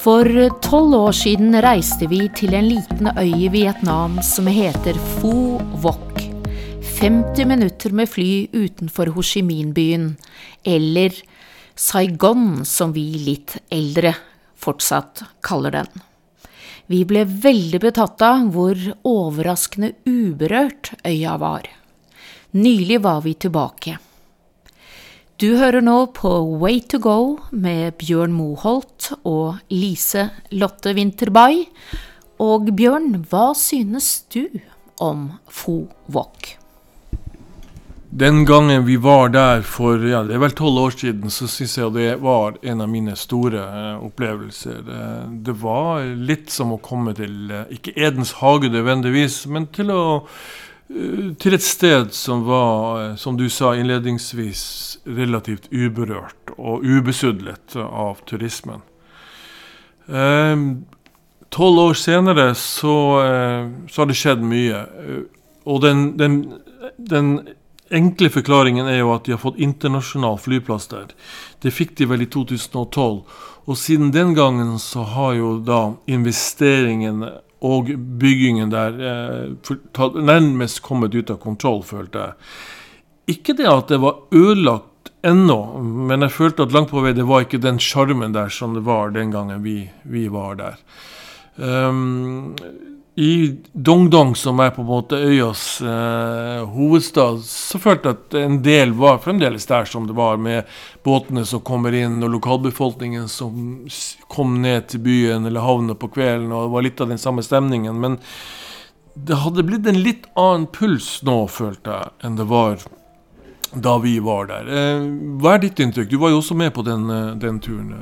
For tolv år siden reiste vi til en liten øy i Vietnam som heter Phu Vok. 50 minutter med fly utenfor Ho Chi Minh-byen, eller Saigon som vi litt eldre fortsatt kaller den. Vi ble veldig betatt av hvor overraskende uberørt øya var. Nylig var vi tilbake. Du hører nå på Way to go med Bjørn Moholt og Lise Lotte Winterbay. Og Bjørn, hva synes du om Fo Wok? Den gangen vi var der for ja, det er vel tolv år siden, så syns jeg det var en av mine store eh, opplevelser. Eh, det var litt som å komme til, eh, ikke Edens hage nødvendigvis, men til å til et sted som var, eh, som du sa innledningsvis, relativt uberørt og ubesudlet av turismen. Ehm, tolv år senere så, eh, så, har det skjedd mye. Og den, den, den, enkle forklaringen er jo at de har fått internasjonal flyplass der. Det fikk de vel i 2012. Og siden den gangen så har jo da investeringen og byggingen der eh, nærmest kommet ut av kontroll, følte jeg. Ikke det at det var ødelagt ennå, men jeg følte at langt på vei det var ikke den sjarmen der som det var den gangen vi, vi var der. Um, i Dongdong, som er på en måte øyas eh, hovedstad, så følte jeg at en del var fremdeles der som det var, med båtene som kommer inn, og lokalbefolkningen som kom ned til byen eller havna på kvelden, og det var litt av den samme stemningen. Men det hadde blitt en litt annen puls nå, følte jeg, enn det var da vi var der. Eh, hva er ditt inntrykk? Du var jo også med på den, eh, den turen.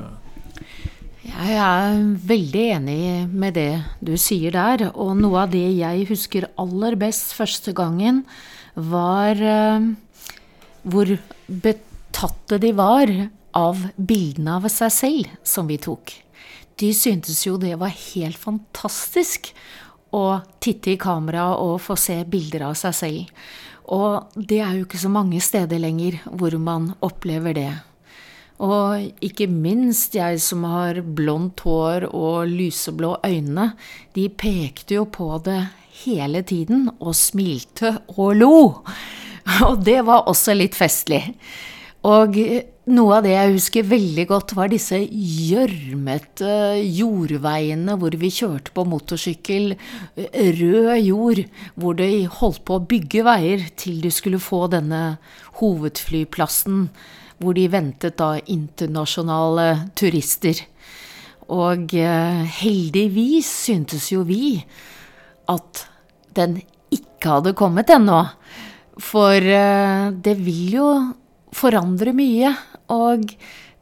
Eh. Jeg er veldig enig med det du sier der. Og noe av det jeg husker aller best første gangen, var uh, hvor betatte de var av bildene av seg selv som vi tok. De syntes jo det var helt fantastisk å titte i kamera og få se bilder av seg selv. Og det er jo ikke så mange steder lenger hvor man opplever det. Og ikke minst jeg som har blondt hår og lyseblå øyne, de pekte jo på det hele tiden og smilte og lo. Og det var også litt festlig. Og noe av det jeg husker veldig godt, var disse gjørmete jordveiene hvor vi kjørte på motorsykkel, rød jord, hvor de holdt på å bygge veier til du skulle få denne hovedflyplassen hvor de ventet da internasjonale turister. Og eh, heldigvis syntes jo vi at den ikke hadde kommet ennå. For eh, det vil jo forandre mye. Og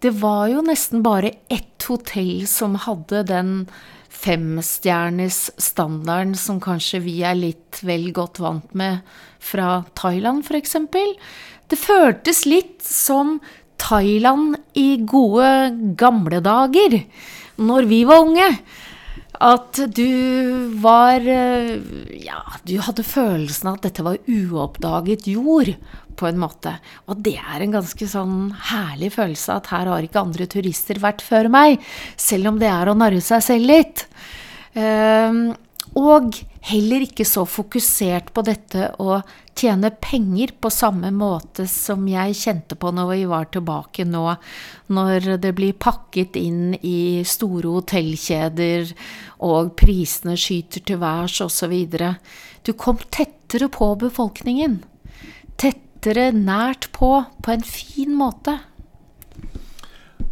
det var jo nesten bare ett hotell som hadde den femstjernes standarden som kanskje vi er litt vel godt vant med fra Thailand, f.eks. Det føltes litt som Thailand i gode gamle dager, når vi var unge. At du var Ja, du hadde følelsen av at dette var uoppdaget jord, på en måte. Og det er en ganske sånn herlig følelse at her har ikke andre turister vært før meg, selv om det er å narre seg selv litt. Um, og heller ikke så fokusert på dette å tjene penger på samme måte som jeg kjente på når vi var tilbake nå, når det blir pakket inn i store hotellkjeder og prisene skyter til værs osv. Du kom tettere på befolkningen. Tettere nært på, på en fin måte.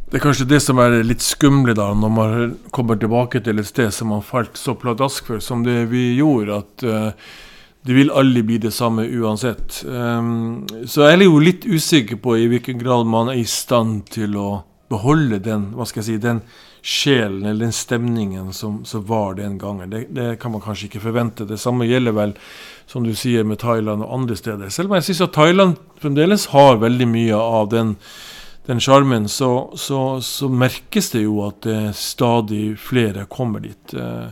Det er kanskje det som er litt skumle da, når man kommer tilbake til et sted som man falt så pladask for som det vi gjorde, at uh, det vil aldri bli det samme uansett. Um, så jeg er jo litt usikker på i hvilken grad man er i stand til å beholde den hva skal jeg si, den sjelen eller den stemningen som, som var den gangen. Det, det, kan man kanskje ikke forvente. Det samme gjelder vel, som du sier, med Thailand og andre steder. Selv om jeg syns at Thailand fremdeles har veldig mye av den den sjarmen, så, så, så, merkes det jo at det stadig flere kommer dit. Uh,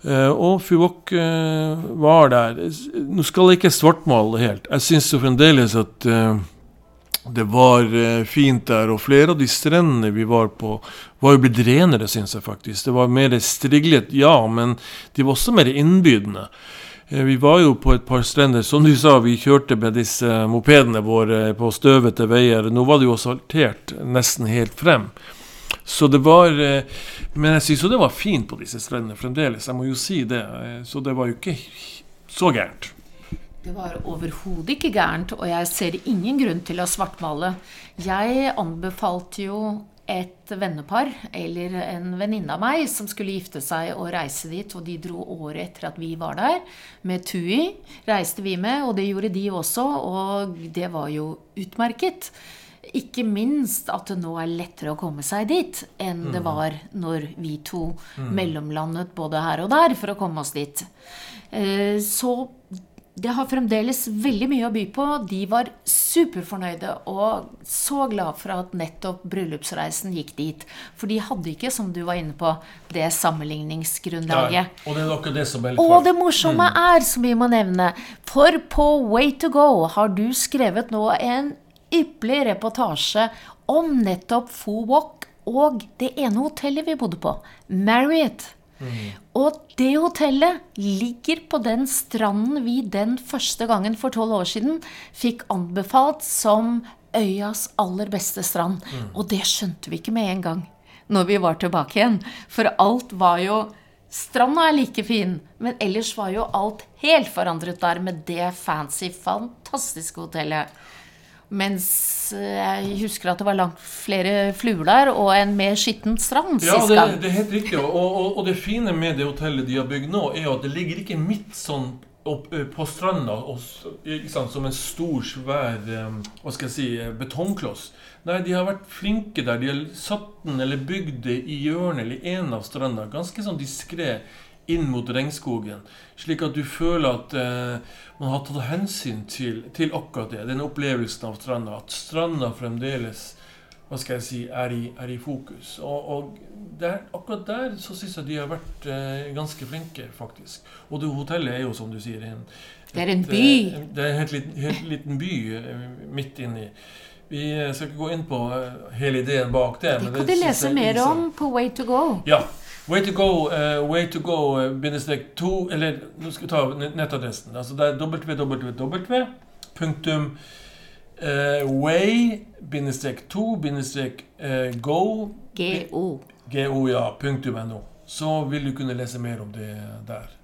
Uh, og Fuvok uh, var der. Nå skal jeg ikke svartmale helt. Jeg syns fremdeles at det var eh, fint der, og flere av de strendene vi var på, var jo blitt renere, syns jeg faktisk. Det var mer striglet, ja, men de var også mer innbydende. Eh, vi var jo på et par strender. Som du sa, vi kjørte med disse mopedene våre på støvete veier. Nå var det jo asfaltert nesten helt frem. Så det var eh, Men jeg syns jo det var fint på disse strendene fremdeles. Jeg må jo si det. Så det var jo ikke så gærent. Det var overhodet ikke gærent, og jeg ser ingen grunn til å svartmale. Jeg anbefalte jo et vennepar, eller en venninne av meg, som skulle gifte seg og reise dit, og de dro året etter at vi var der. Med Tui reiste vi med, og det gjorde de også, og det var jo utmerket. Ikke minst at det nå er lettere å komme seg dit enn det mm. var når vi to mm. mellomlandet både her og der for å komme oss dit. Eh, så det har fremdeles veldig mye å by på. De var superfornøyde og så glad for at nettopp bryllupsreisen gikk dit. For de hadde ikke, som du var inne på, det sammenligningsgrunnlaget. Ja, og det er nok det som er litt Og det morsomme mm. er, som vi må nevne, for på Way to go har du skrevet nå en ypperlig reportasje om nettopp Foo Walk og det ene hotellet vi bodde på, Marriott. Mm. Og det hotellet ligger på den stranden vi den første gangen for tolv år siden fikk anbefalt som øyas aller beste strand. Mm. Og det skjønte vi ikke med en gang når vi var tilbake igjen. For alt var jo Stranda er like fin, men ellers var jo alt helt forandret der med det fancy, fantastiske hotellet. Mens eh, jeg husker at det var langt flere fluer der, og en mer skitten strand ja, sist gang. Ja, det er helt riktig. Og, og, og, det fine med det hotellet de har bygd nå, er at det ligger ikke midt sånn opp, på stranda og, sant, som en stor, svær hva skal jeg si, betongkloss. Nei, de har vært flinke der. De har satt den eller bygd det i hjørnet eller en av stranda. Ganske sånn diskré inn mot regnskogen. Slik at du føler at eh, man har tatt hensyn til, til, akkurat det. Den opplevelsen av stranda. At stranda fremdeles hva skal jeg si, er i, er i fokus. Og, og der, akkurat der så syns jeg de har vært eh, ganske flinke, faktisk. Og det hotellet er jo, som du sier, en, Det er en by. Eh, det er en helt liten, helt liten by eh, midt inni. Vi skal ikke gå inn på eh, hele ideen bak det. Det kan du lese mer om på Way to go. Ja, Way to go, uh, way to go uh, bindestrek 2 Eller nå skal vi ta nettadressen. Altså det er www. Punktum uh, way bindestrek 2 bindestrek go Go. Go, ja. Punktum no. Så vil du kunne lese mer om det der.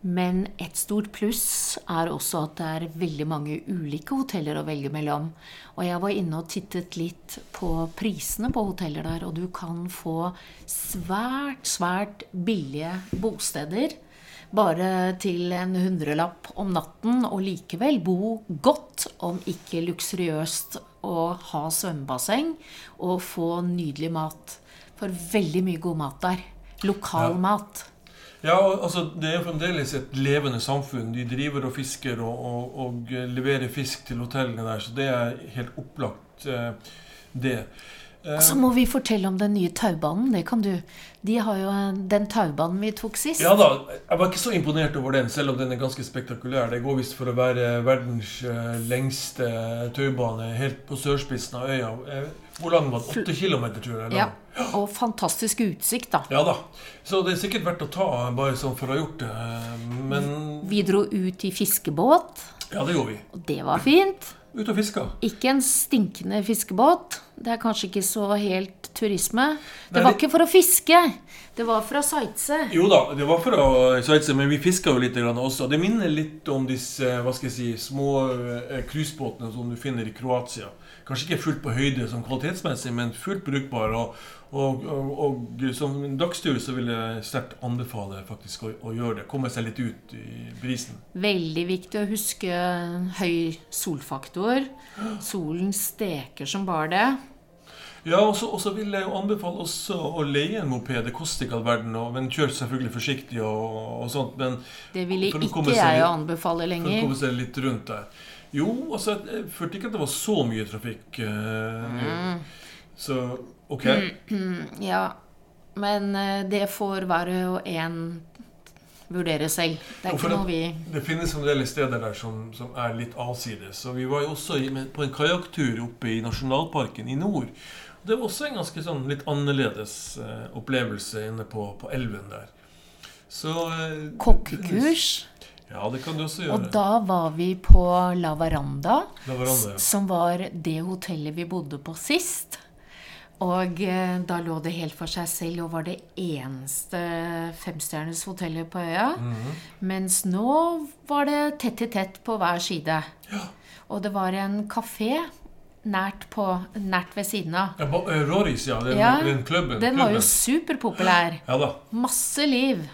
Men et stort pluss er også at det er veldig mange ulike hoteller å velge mellom. Og jeg var inne og tittet litt på prisene på hoteller der, og du kan få svært, svært billige bosteder. Bare til en hundrelapp om natten, og likevel bo godt, om ikke luksuriøst, og ha svømmebasseng og få nydelig mat. For veldig mye god mat der. Lokal ja. mat. Ja, altså Det er fremdeles et levende samfunn. De driver og fisker og, og, og leverer fisk til hotellene der, så det er helt opplagt, eh, det. Og så må vi fortelle om den nye taubanen. Det kan du. De har jo den taubanen vi tok sist. Ja da. Jeg var ikke så imponert over den, selv om den er ganske spektakulær. Det går visst for å være verdens eh, lengste taubane helt på sørspissen av øya. Eh, hvor lang var den? Åtte kilometer, tror jeg. Ja. Og fantastisk utsikt, da. Ja da. Så det er sikkert verdt å ta, bare sånn for å ha gjort det. Men Vi dro ut i fiskebåt. Ja, det gjorde vi. Og det var fint. Ut og fiska. Ikke en stinkende fiskebåt. Det er kanskje ikke så helt turisme. Det Nei, var det... ikke for å fiske. Det var for å sightse. Jo da, det var for å sightse, men vi fiska jo litt også. Det minner litt om disse hva skal jeg si, små eh, cruisebåtene som du finner i Kroatia. Kanskje ikke fullt på høyde som kvalitetsmessig, men fullt brukbar. Og, og, og, og som dagstur så vil jeg sterkt anbefale faktisk å, å, gjøre det. Komme seg litt ut i brisen. Veldig viktig å huske høy solfaktor. Solen steker som bare det. Ja, og så vil jeg jo anbefale også å leie en moped. Det koster ikke all verden, men kjør selvfølgelig forsiktig og, og sånt. Men det vil ikke jeg litt, anbefale lenger. For å komme seg litt rundt der. Jo, altså, jeg følte ikke at det var så mye trafikk. Uh, mm. Så ok. Mm, ja, men eh, det får være en vurdere selv. Det er ikke noe vi Det finnes fremdeles steder der som, som er litt avsides. Så vi var jo også på en kajakktur oppe i nasjonalparken i nord. Det var også en ganske sånn litt annerledes eh, opplevelse inne på, på elven der. Så Kokkekurs. Ja, det kan du også gjøre. Og da var vi på La Veranda, La Veranda, ja. som var det hotellet vi bodde på sist. Og eh, da lå det helt for seg selv og var det eneste femstjerners hotellet på øya. Mhm. Mens nå var det tett i tett på hver side. Og det var en kafé nært, på, nært ved siden av. Ja, på, eh, Roris, ja. Den, Ja, den klubben. Den var jo superpopulær. Ja. Masse liv.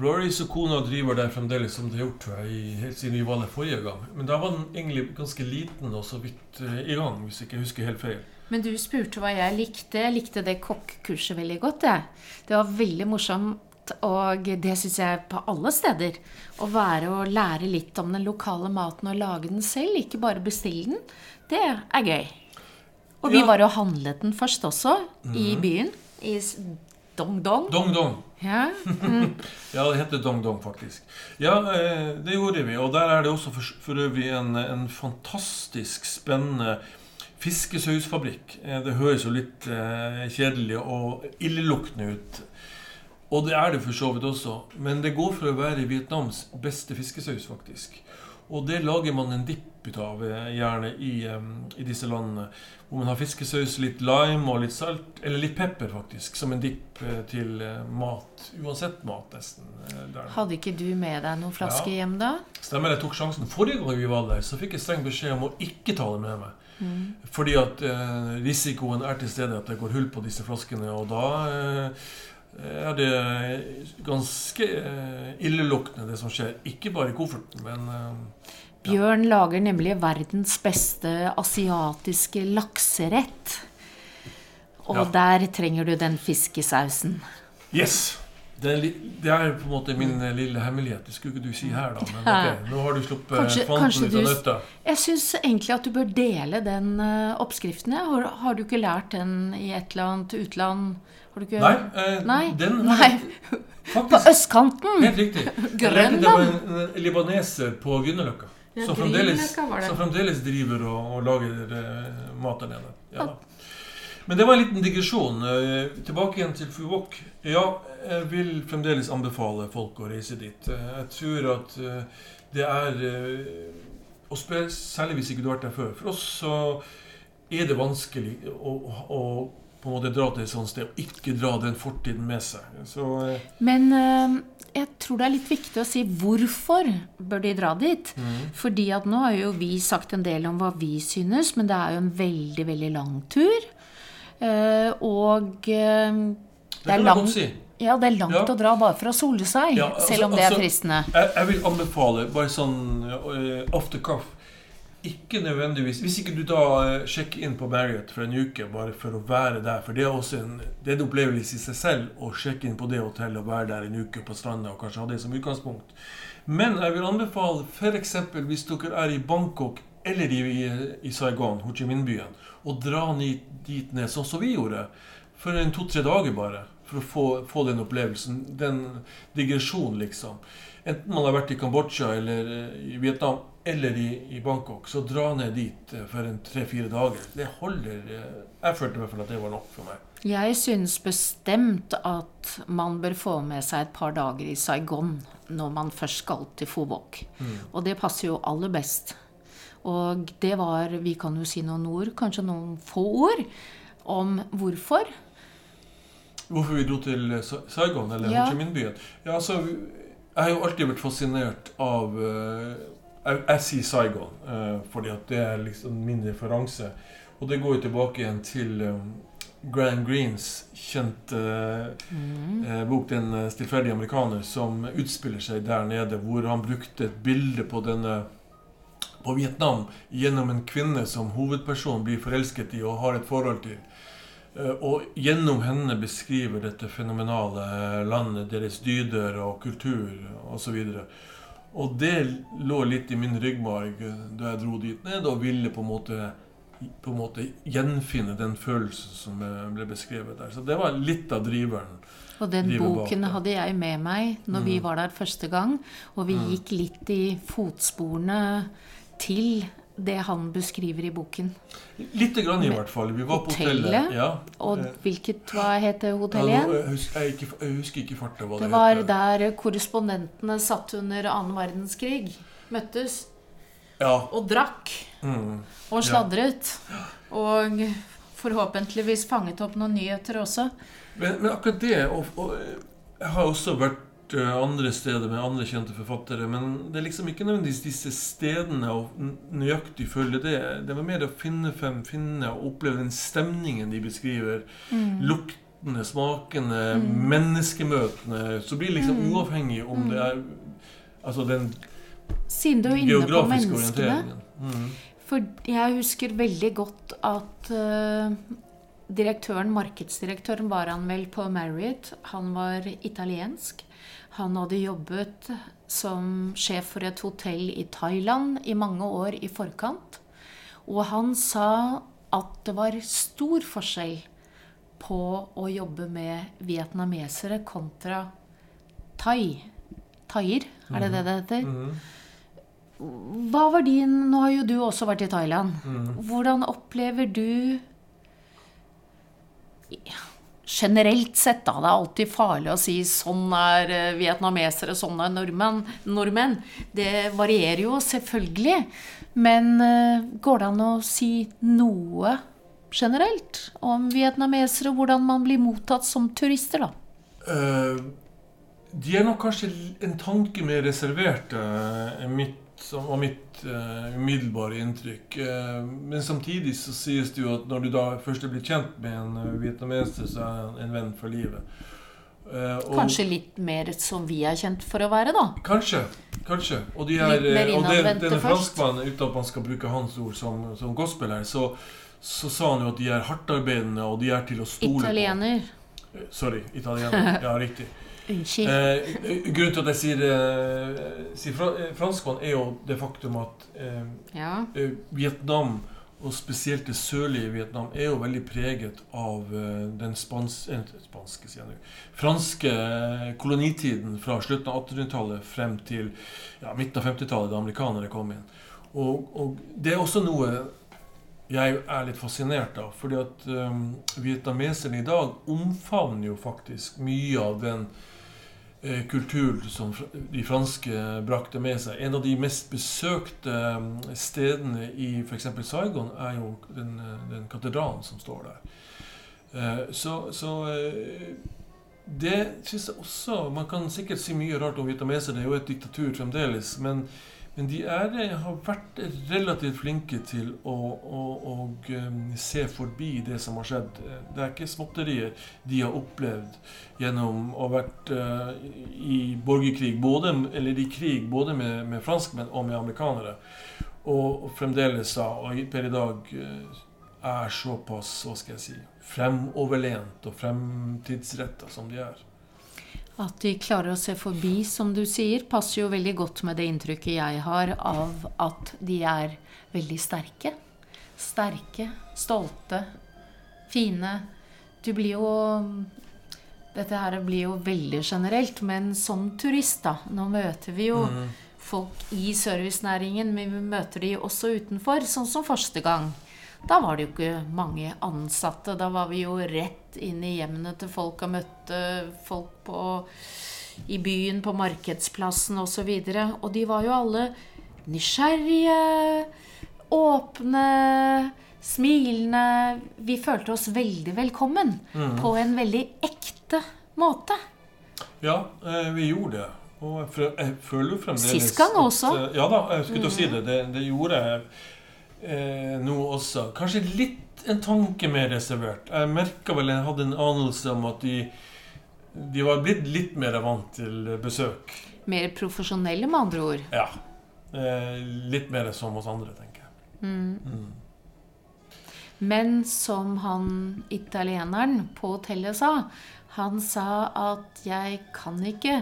Roris og kona driver der fremdeles som de har gjort tror jeg, helt siden vi var der forrige gang. Men da var den egentlig ganske liten og så vidt eh, i gang, hvis jeg ikke husker helt feil. Men du spurte hva jeg likte. Jeg likte det kokkekurset veldig godt. Jeg. Det var veldig morsomt, og det syns jeg på alle steder. Å være og lære litt om den lokale maten og lage den selv, ikke bare bestille den. Det er gøy. Og vi Ja. var og handlet den først også, i byen. I S- Dong Dong. Dong Dong. Ja. Ja, det heter Dong Dong, faktisk. Ja, eh, det gjorde vi. Og der er det også for, for øvrig en, en fantastisk spennende fiskesausfabrikk. Eh, Det høres jo litt eh, kjedelig og illeluktende ut. Og det er det for så vidt også. Men det går for å være Vietnams beste fiskesaus, faktisk. Og det lager man en dipp ut av, eh, gjerne i, i disse landene. Hvor man har fiskesaus, litt lime og litt salt, eller litt pepper, faktisk, som en dipp eh, til eh, mat. Uansett mat, nesten. der. Hadde ikke du med deg noen flasker Ja. hjem da? Stemmer, jeg tok sjansen. Forrige gang vi var der, så fikk jeg streng beskjed om å ikke ta det med meg. Fordi at eh, risikoen er til stede at det går hull på disse flaskene, og da eh, er det ganske eh, illeluktende, det som skjer. Ikke bare i kofferten, men ja. Bjørn lager nemlig verdens beste asiatiske lakserett. Og Ja. der trenger du den fiskesausen. Yes! Det er, det er på en måte min eh, lille hemmelighet. Det skulle ikke du si her, da. Men okay, nå har du sluppet Kanskje- fanten ut av nøtta. Jeg syns egentlig at du bør dele den eh, oppskriften. Har, har du ikke lært den i et eller annet utland? Har du ikke Nei, eh, Nei, den har Nei. Faktisk, På østkanten! Helt riktig. Grønland. det var en, en libaneser på Grünerløkka. Ja, som, fremdeles, som fremdeles driver og, og lager eh, mat der nede. Ja. Men det var en liten digresjon. Eh, tilbake igjen til Fuvok. Ja, jeg vil fremdeles anbefale folk å reise dit. Eh, jeg tror at eh, det er eh, Og særlig hvis ikke du har vært der før. For oss så er det vanskelig å, å på en måte dra til et sånt sted og ikke dra den fortiden med seg. Så eh, Men eh, jeg tror det er litt viktig å si hvorfor bør de dra dit. Mm. Fordi at nå har jo vi sagt en del om hva vi synes, men det er jo en veldig, veldig lang tur. Eh, og eh, det det er langt, si. ja, det er langt Ja. å dra bare for å sole seg, Ja, altså- selv om det er altså- fristende. Jeg, jeg vil anbefale, bare sånn uh, off the cuff Ikke nødvendigvis Hvis ikke du da eh, sjekker inn på Marriott for en uke bare for å være der, for det er også en, det er en opplevelse i seg selv å sjekke inn på det hotellet og være der en uke på stranda og kanskje ha det som utgangspunkt. Men jeg vil anbefale f.eks. hvis dere er i Bangkok eller i, i Saigon, Ho Chi Minh-byen, å dra ned, dit ned sånn som vi gjorde. For en to-tre dager bare. For å få, få den opplevelsen. Den digresjonen, liksom. Enten man har vært i Kambodsja eller eh, i Vietnam eller i, i Bangkok, så dra ned dit eh, for en tre-fire dager. Det holder. eh, Jeg følte i hvert fall at det var nok for meg. Jeg syns bestemt at man bør få med seg et par dager i Saigon når man først skal til Fovok. Og det passer jo aller best. Og det var Vi kan jo si noen ord, kanskje noen få ord, om hvorfor. Hvorfor vi dro til Saigon, eller Ja. Ho Chi Minh-byen? Ja, altså, jeg har jo alltid vært fascinert av eh, jeg, jeg sier Saigon, eh, fordi at det er liksom min referanse. Og det går jo tilbake igjen til eh, Graham Greens kjente eh, bok 'Den stillferdige amerikaner', som utspiller seg der nede, hvor han brukte et bilde på denne på Vietnam gjennom en kvinne som hovedpersonen blir forelsket i og har et forhold til. Og gjennom henne beskriver dette fenomenale landet, deres dyder og kultur osv. Og, og det lå litt i min ryggmarg eh, da jeg dro dit ned og ville på en måte på en måte gjenfinne den følelsen som eh, ble beskrevet der. Så det var litt av driveren. Og den boken hadde jeg med meg når vi Mm. var der første gang. Og vi Mm. gikk litt i fotsporene til det han beskriver i boken. Litt grann i hvert fall. Vi var på hotellet? hotellet. Ja. Og Eh, hvilket, hva het det hotellet igjen? jeg, husker, jeg, ikke, jeg husker ikke farta hva det, Det var heter. der korrespondentene satt under annen verdenskrig. Møttes Ja. og drakk Mm. og sladret. Og forhåpentligvis fanget opp noen nyheter også. Men, men akkurat det og, og, Jeg har også vært eh, andre steder med andre kjente forfattere, men det er liksom ikke nødvendigvis disse stedene og nøyaktig følge det. Det var mer å finne frem, finne og oppleve den stemningen de beskriver. Luktene, smakene, Mm. menneskemøtene. Så blir det liksom Mm. uavhengig om det er Altså den Siden du er inne på menneskene. Mm. For jeg husker veldig godt at uh, direktøren, markedsdirektøren var han vel på Marriott. Han var italiensk. Han hadde jobbet som sjef for et hotell i Thailand i mange år i forkant. Og han sa at det var stor forskjell på å jobbe med vietnamesere kontra thai. Thaier, er det det det heter? Mm. Hva var din Nå har jo du også vært i Thailand. Mm. Hvordan opplever du Generelt sett, da. Det er alltid farlig å si 'sånn er eh, vietnamesere, sånn er nordmenn'. Det varierer jo selvfølgelig. Men eh, går det an å si noe generelt om vietnamesere, og hvordan man blir mottatt som turister, da? Uh, de er nok kanskje en tanke mer reserverte mitt, som var mitt uh, umiddelbare inntrykk. Uh, men samtidig så sies det jo at når du da først er blitt kjent med en uh, vietnameser, så er han en venn for livet. Eh, og- Kanskje litt mer som vi er kjent for å være, da. Kanskje. Kanskje. Og, de er, eh, og det, denne franskmannen, uten at man skal bruke hans ord som, som gospel her, så, så sa han jo at de er hardtarbeidende, og de er til å stole Italiener. på. Eh, Sorry, italiener. Ja, riktig. Unnskyld. Eh, grunnen til at jeg sier, eh, sier fra, eh, franskmann, er jo det faktum at eh, Ja. eh, Vietnam, og spesielt det sørlige Vietnam, er jo veldig preget av den spans, spanske, jeg franske kolonitiden fra slutten av 1800-tallet frem til ja, midten av 50-tallet, da amerikanere kom inn. Og, og det er også noe jeg er litt fascinert av. fordi at um, vietnameserne i dag omfavner jo faktisk mye av den kulturen som de franske brakte med seg. En av de mest besøkte um, stedene i f.eks. Saigon er jo den, eh, den katedralen som står der. Eh, så så eh, det syns jeg også Man kan sikkert si mye rart om vietnamesere, det er jo et diktatur fremdeles. men men de er, eh, har vært relativt flinke til å, å, å um, se forbi det som har skjedd. Det er ikke småtterier de har opplevd gjennom å ha vært eh, i borgerkrig, både, eller i krig både med, med franskmenn og med amerikanere. Og, fremdeles da, og per i dag eh, er såpass, hva skal jeg si, fremoverlent og fremtidsretta som de er. At de klarer å se forbi, som du sier, passer jo veldig godt med det inntrykket jeg har av at de er veldig sterke. Sterke, stolte, fine. Du blir jo Dette her blir jo veldig generelt, men som turist, da Nå møter vi jo Mm. folk i servicenæringen, men vi møter de også utenfor, sånn som første gang. Da var det jo ikke mange ansatte. Da var vi jo rett inn i hjemmene til folk og møtte folk på, i byen, på markedsplassen osv. Og, så og de var jo alle nysgjerrige, åpne, smilende. Vi følte oss veldig velkommen. Mm. På en veldig ekte måte. Ja, eh, vi gjorde det. Og jeg, føler jo fremdeles Sist gang også. At, eh, ja da, jeg skulle til å si det. Det, det gjorde jeg eh, nå også. Kanskje litt en tanke mer reservert. Jeg merka vel jeg hadde en anelse om at de, de var blitt litt mer vant til besøk. Mer profesjonelle, med andre ord. Ja. Eh, litt mer som oss andre, tenker jeg. Mm. Mm. Men som han italieneren på hotellet sa, han sa at jeg kan ikke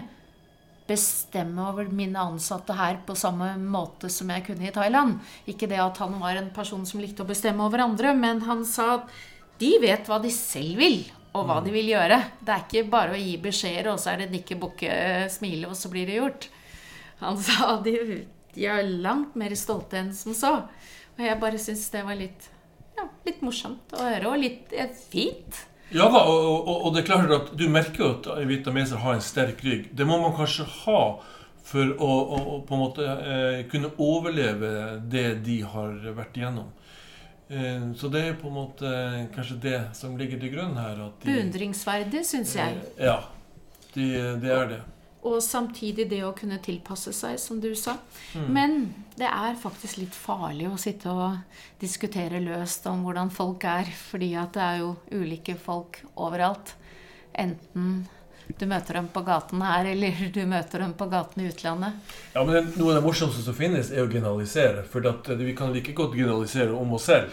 bestemme over mine ansatte her på samme måte som jeg kunne i Thailand. Ikke det at han var en person som likte å bestemme over andre, men han sa at de vet hva de selv vil, og hva de vil gjøre. Det er ikke bare å gi beskjeder, og så er det nikke, bukke, smile, og så blir det gjort. Han sa de, de er langt mer stolte enn som så. Og jeg bare syns det var litt, ja, litt morsomt å høre, og litt eh, fint. Ja da, og, og, og, det er klart at du merker jo at vietnameser har en sterk rygg. Det må man kanskje ha for å, å, på en måte eh, kunne overleve det de har vært igjennom. Eh, så det er på en måte kanskje det som ligger til grunn her. Beundringsverdig, syns jeg. Eh, ja, det de er det. Og samtidig det å kunne tilpasse seg, som du sa. Mm. Men det er faktisk litt farlig å sitte og diskutere løst om hvordan folk er. Fordi at det er jo ulike folk overalt. Enten du møter dem på gaten her, eller du møter dem på gaten i utlandet. Ja, men Noe av det morsomste som finnes, er å generalisere. For vi kan like godt generalisere om oss selv.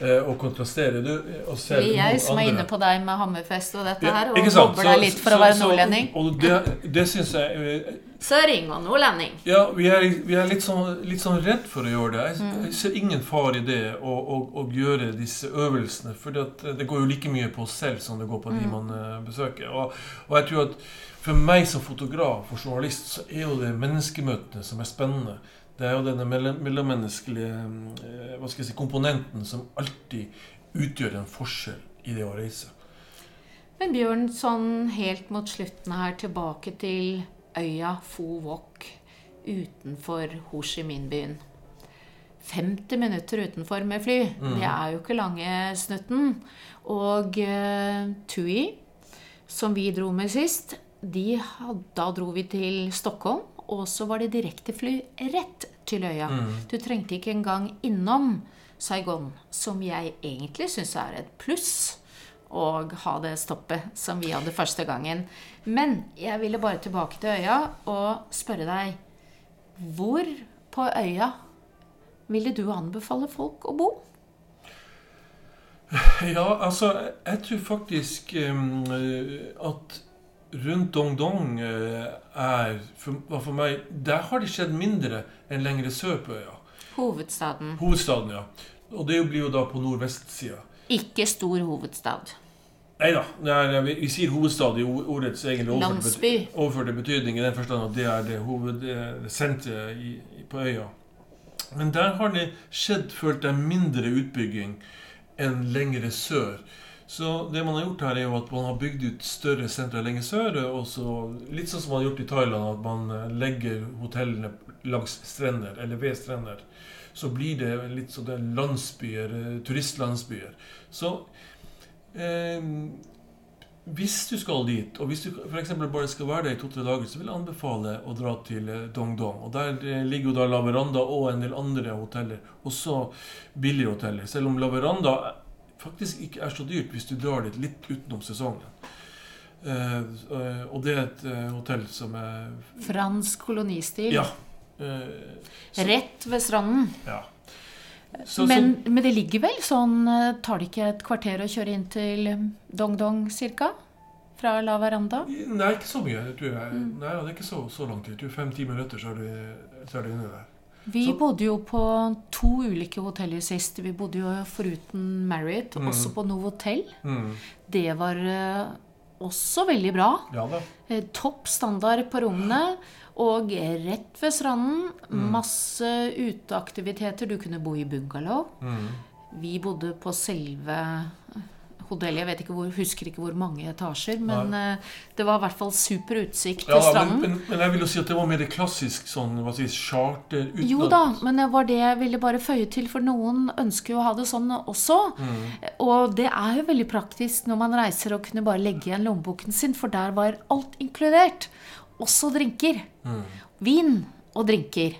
Eh, og kontrastere du, og Det er jeg som er inne på deg med Hammerfest og dette her, og mobber deg litt for så, å være nordlending. Og det, det synes jeg uh, Søring og nordlending. Ja, vi er, vi er litt, sånn, litt, sånn, redd for å gjøre det. Jeg, mm. jeg ser ingen far i det å, å, å gjøre disse øvelsene. For det går jo like mye på oss selv som det går på mm. de man uh, besøker. Og, og, jeg tror at for meg som fotograf og journalist, så er jo det menneskemøtene som er spennende. Det er jo denne mellommenneskelige eh, hva skal jeg si, komponenten som alltid utgjør en forskjell i det å reise. Men Bjørn, sånn helt mot slutten her, tilbake til øya Phu Wok utenfor Ho Chi Minh-byen. 50 minutter utenfor med fly. Mm. Det er jo ikke lange snutten. Og uh, Tui, som vi dro med sist, de, da dro vi til Stockholm. Og så var det direktefly rett til øya. Mm. Du trengte ikke engang innom Saigon, som jeg egentlig syns er et pluss. å ha det stoppet som vi hadde første gangen. Men jeg ville bare tilbake til øya og spørre deg Hvor på øya ville du anbefale folk å bo? Ja, altså Jeg tror faktisk um, at rundt Dong-Dong eh, er for, for, meg Der har det skjedd mindre enn lengre sør på øya. Hovedstaden. Hovedstaden, ja. Og det blir jo da på nordvestsida. Ikke stor hovedstad. Nei da. Vi, vi, sier hovedstad i ordets egentlig overførte, overførte betydning, i den forstand at det er det hovedsenteret på øya. Men der har det skjedd, følt jeg, mindre utbygging enn lengre sør. Så det man har gjort her, er jo at man har bygd ut større sentre lenger sør. Og så, litt sånn som man har gjort i Thailand, at man eh, legger hotellene langs strender, eller ved strender. Så blir det litt sånn landsbyer, eh, turistlandsbyer. Så eh, hvis du skal dit, og hvis du f.eks. bare skal være der i to-tre dager, så vil jeg anbefale å dra til eh, Dong-Dong. Og Der ligger jo da La Veranda og en del andre hoteller. Også billigere hoteller. Selv om La Veranda faktisk ikke er så dyrt hvis du drar dit litt utenom sesongen. Uh, og det er et uh, hotell som er Fransk kolonistil? Ja. Uh, Rett ved stranden? Ja. Så, men, så, men, det ligger vel sånn Tar det ikke et kvarter å kjøre inn til Dong-Dong cirka? Fra La Veranda? Nei, ikke så mye. tror jeg. Mm. Nei, det er ikke så, så lang tid. Fem-ti minutter, så er du, så er du inne der. Vi så. bodde jo på to ulike hoteller sist. Vi bodde jo foruten Marriott mm. også på Novotel. Mm. Det var uh, også veldig bra. Ja, uh, topp standard på rommene. Og rett ved stranden. Mm. Masse uteaktiviteter. Du kunne bo i bungalow. Mm. Vi bodde på selve hotell. Jeg vet ikke hvor, husker ikke hvor mange etasjer, men uh, det var i hvert fall super utsikt til stranden. Men, men, men, jeg vil jo si at det var mer klassisk sånn, hva sier, charter uten Jo da, men det var det jeg ville bare føye til, for noen ønsker jo å ha det sånn også. Mm. Og det er jo veldig praktisk når man reiser og kunne bare legge igjen lommeboken sin, for der var alt inkludert. Også drinker. Mm. Vin og drinker.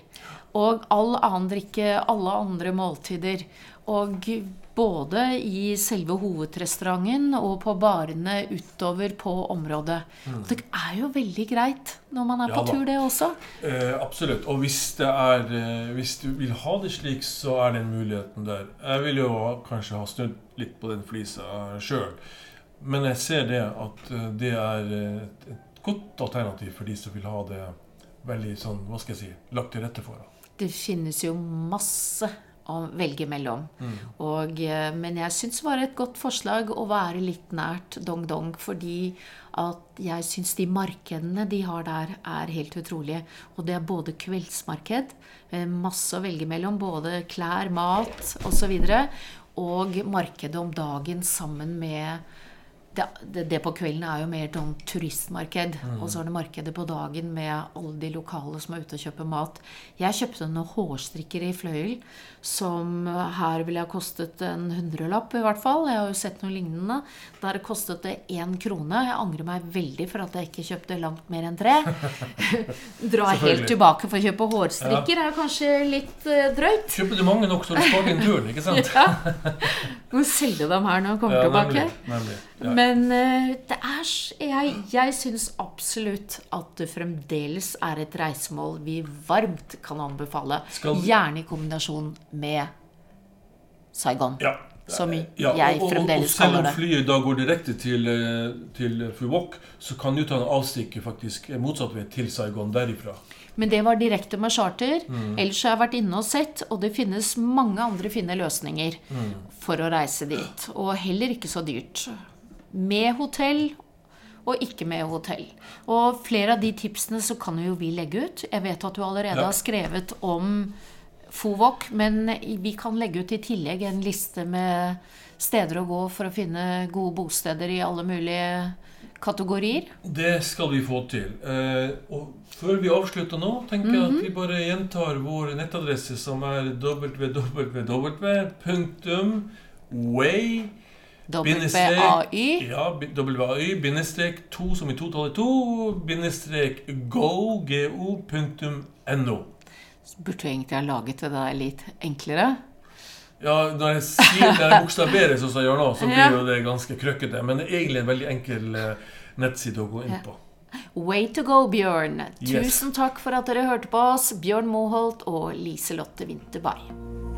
Og all annen drikke, alle andre måltider. Og både i selve hovedrestauranten og på barene utover på området. Mm. det er jo veldig greit når man er ja, på tur, det også. Eh, absolutt. Og hvis, det er, eh, hvis du vil ha det slik, så er den muligheten der. Jeg vil jo kanskje ha snudd litt på den flisa sjøl. Men jeg ser det at eh, det er et godt alternativ for de som vil ha det veldig sånn, hva skal jeg si, lagt til rette for. Det finnes jo masse å velge mellom. Og, eh, men jeg syns det var et godt forslag å være litt nært Dong Dong, fordi at jeg syns de markedene de har der, er helt utrolige. Og det er både kveldsmarked, masse å velge mellom, både klær, mat osv., og, og markedet om dagen sammen med det, det, det på kvelden er jo mer sånn turistmarked. Og så er det markedet på dagen med alle de lokale som er ute og kjøper mat. Jeg kjøpte noen hårstrikker i Fløyel som her ville ha kostet en hundrelapp i hvert fall. Jeg har jo sett noe lignende. Der kostet det én krone. Jeg angrer meg veldig for at jeg ikke kjøpte langt mer enn tre. Dra helt tilbake for å kjøpe hårstrikker er kanskje litt uh, drøyt. Kjøper du mange nok, så du sparer inn turen, ikke sant? Ja. Må selge dem her når du kommer Ja, tilbake. nemlig. nemlig. Ja. Men eh, det er Jeg, jeg syns absolutt at det fremdeles er et reisemål vi varmt kan anbefale. Skal Gjerne i kombinasjon med Saigon. Ja. Som Ja, jeg og, det og fremdeles selv om flyet da går direkte til, eh, til Fuwok, så kan du ta en avstikker faktisk eh, motsatt vei til Saigon derifra. Men det var direkte med charter. Mm. Ellers har jeg vært inne og sett, og det finnes mange andre fine løsninger Mm. for å reise dit. Og heller ikke så dyrt. Med hotell og ikke med hotell. Og flere av de tipsene så kan jo vi legge ut. Jeg vet at du allerede Ja. har skrevet om Fovok, men vi kan legge ut i tillegg en liste med steder å gå for å finne gode bosteder i alle mulige kategorier. Det skal vi få til. Eh, og før vi avslutter nå, tenker jeg Mhm. at vi bare gjentar vår nettadresse, som er www.way WAY. Ja, WAY, bindestrek 2 som i totallet 2, bindestrek go.no. Burde jo egentlig ha laget det der litt enklere. Ja, når jeg sier det er bokstaverer sånn som jeg gjør nå, så blir jo det ganske krøkkete. Men det er egentlig en veldig enkel eh, nettside å gå inn på. Way to go, Bjørn. Yes. Tusen takk for at dere hørte på oss, Bjørn Moholt og Liselotte Winterberg.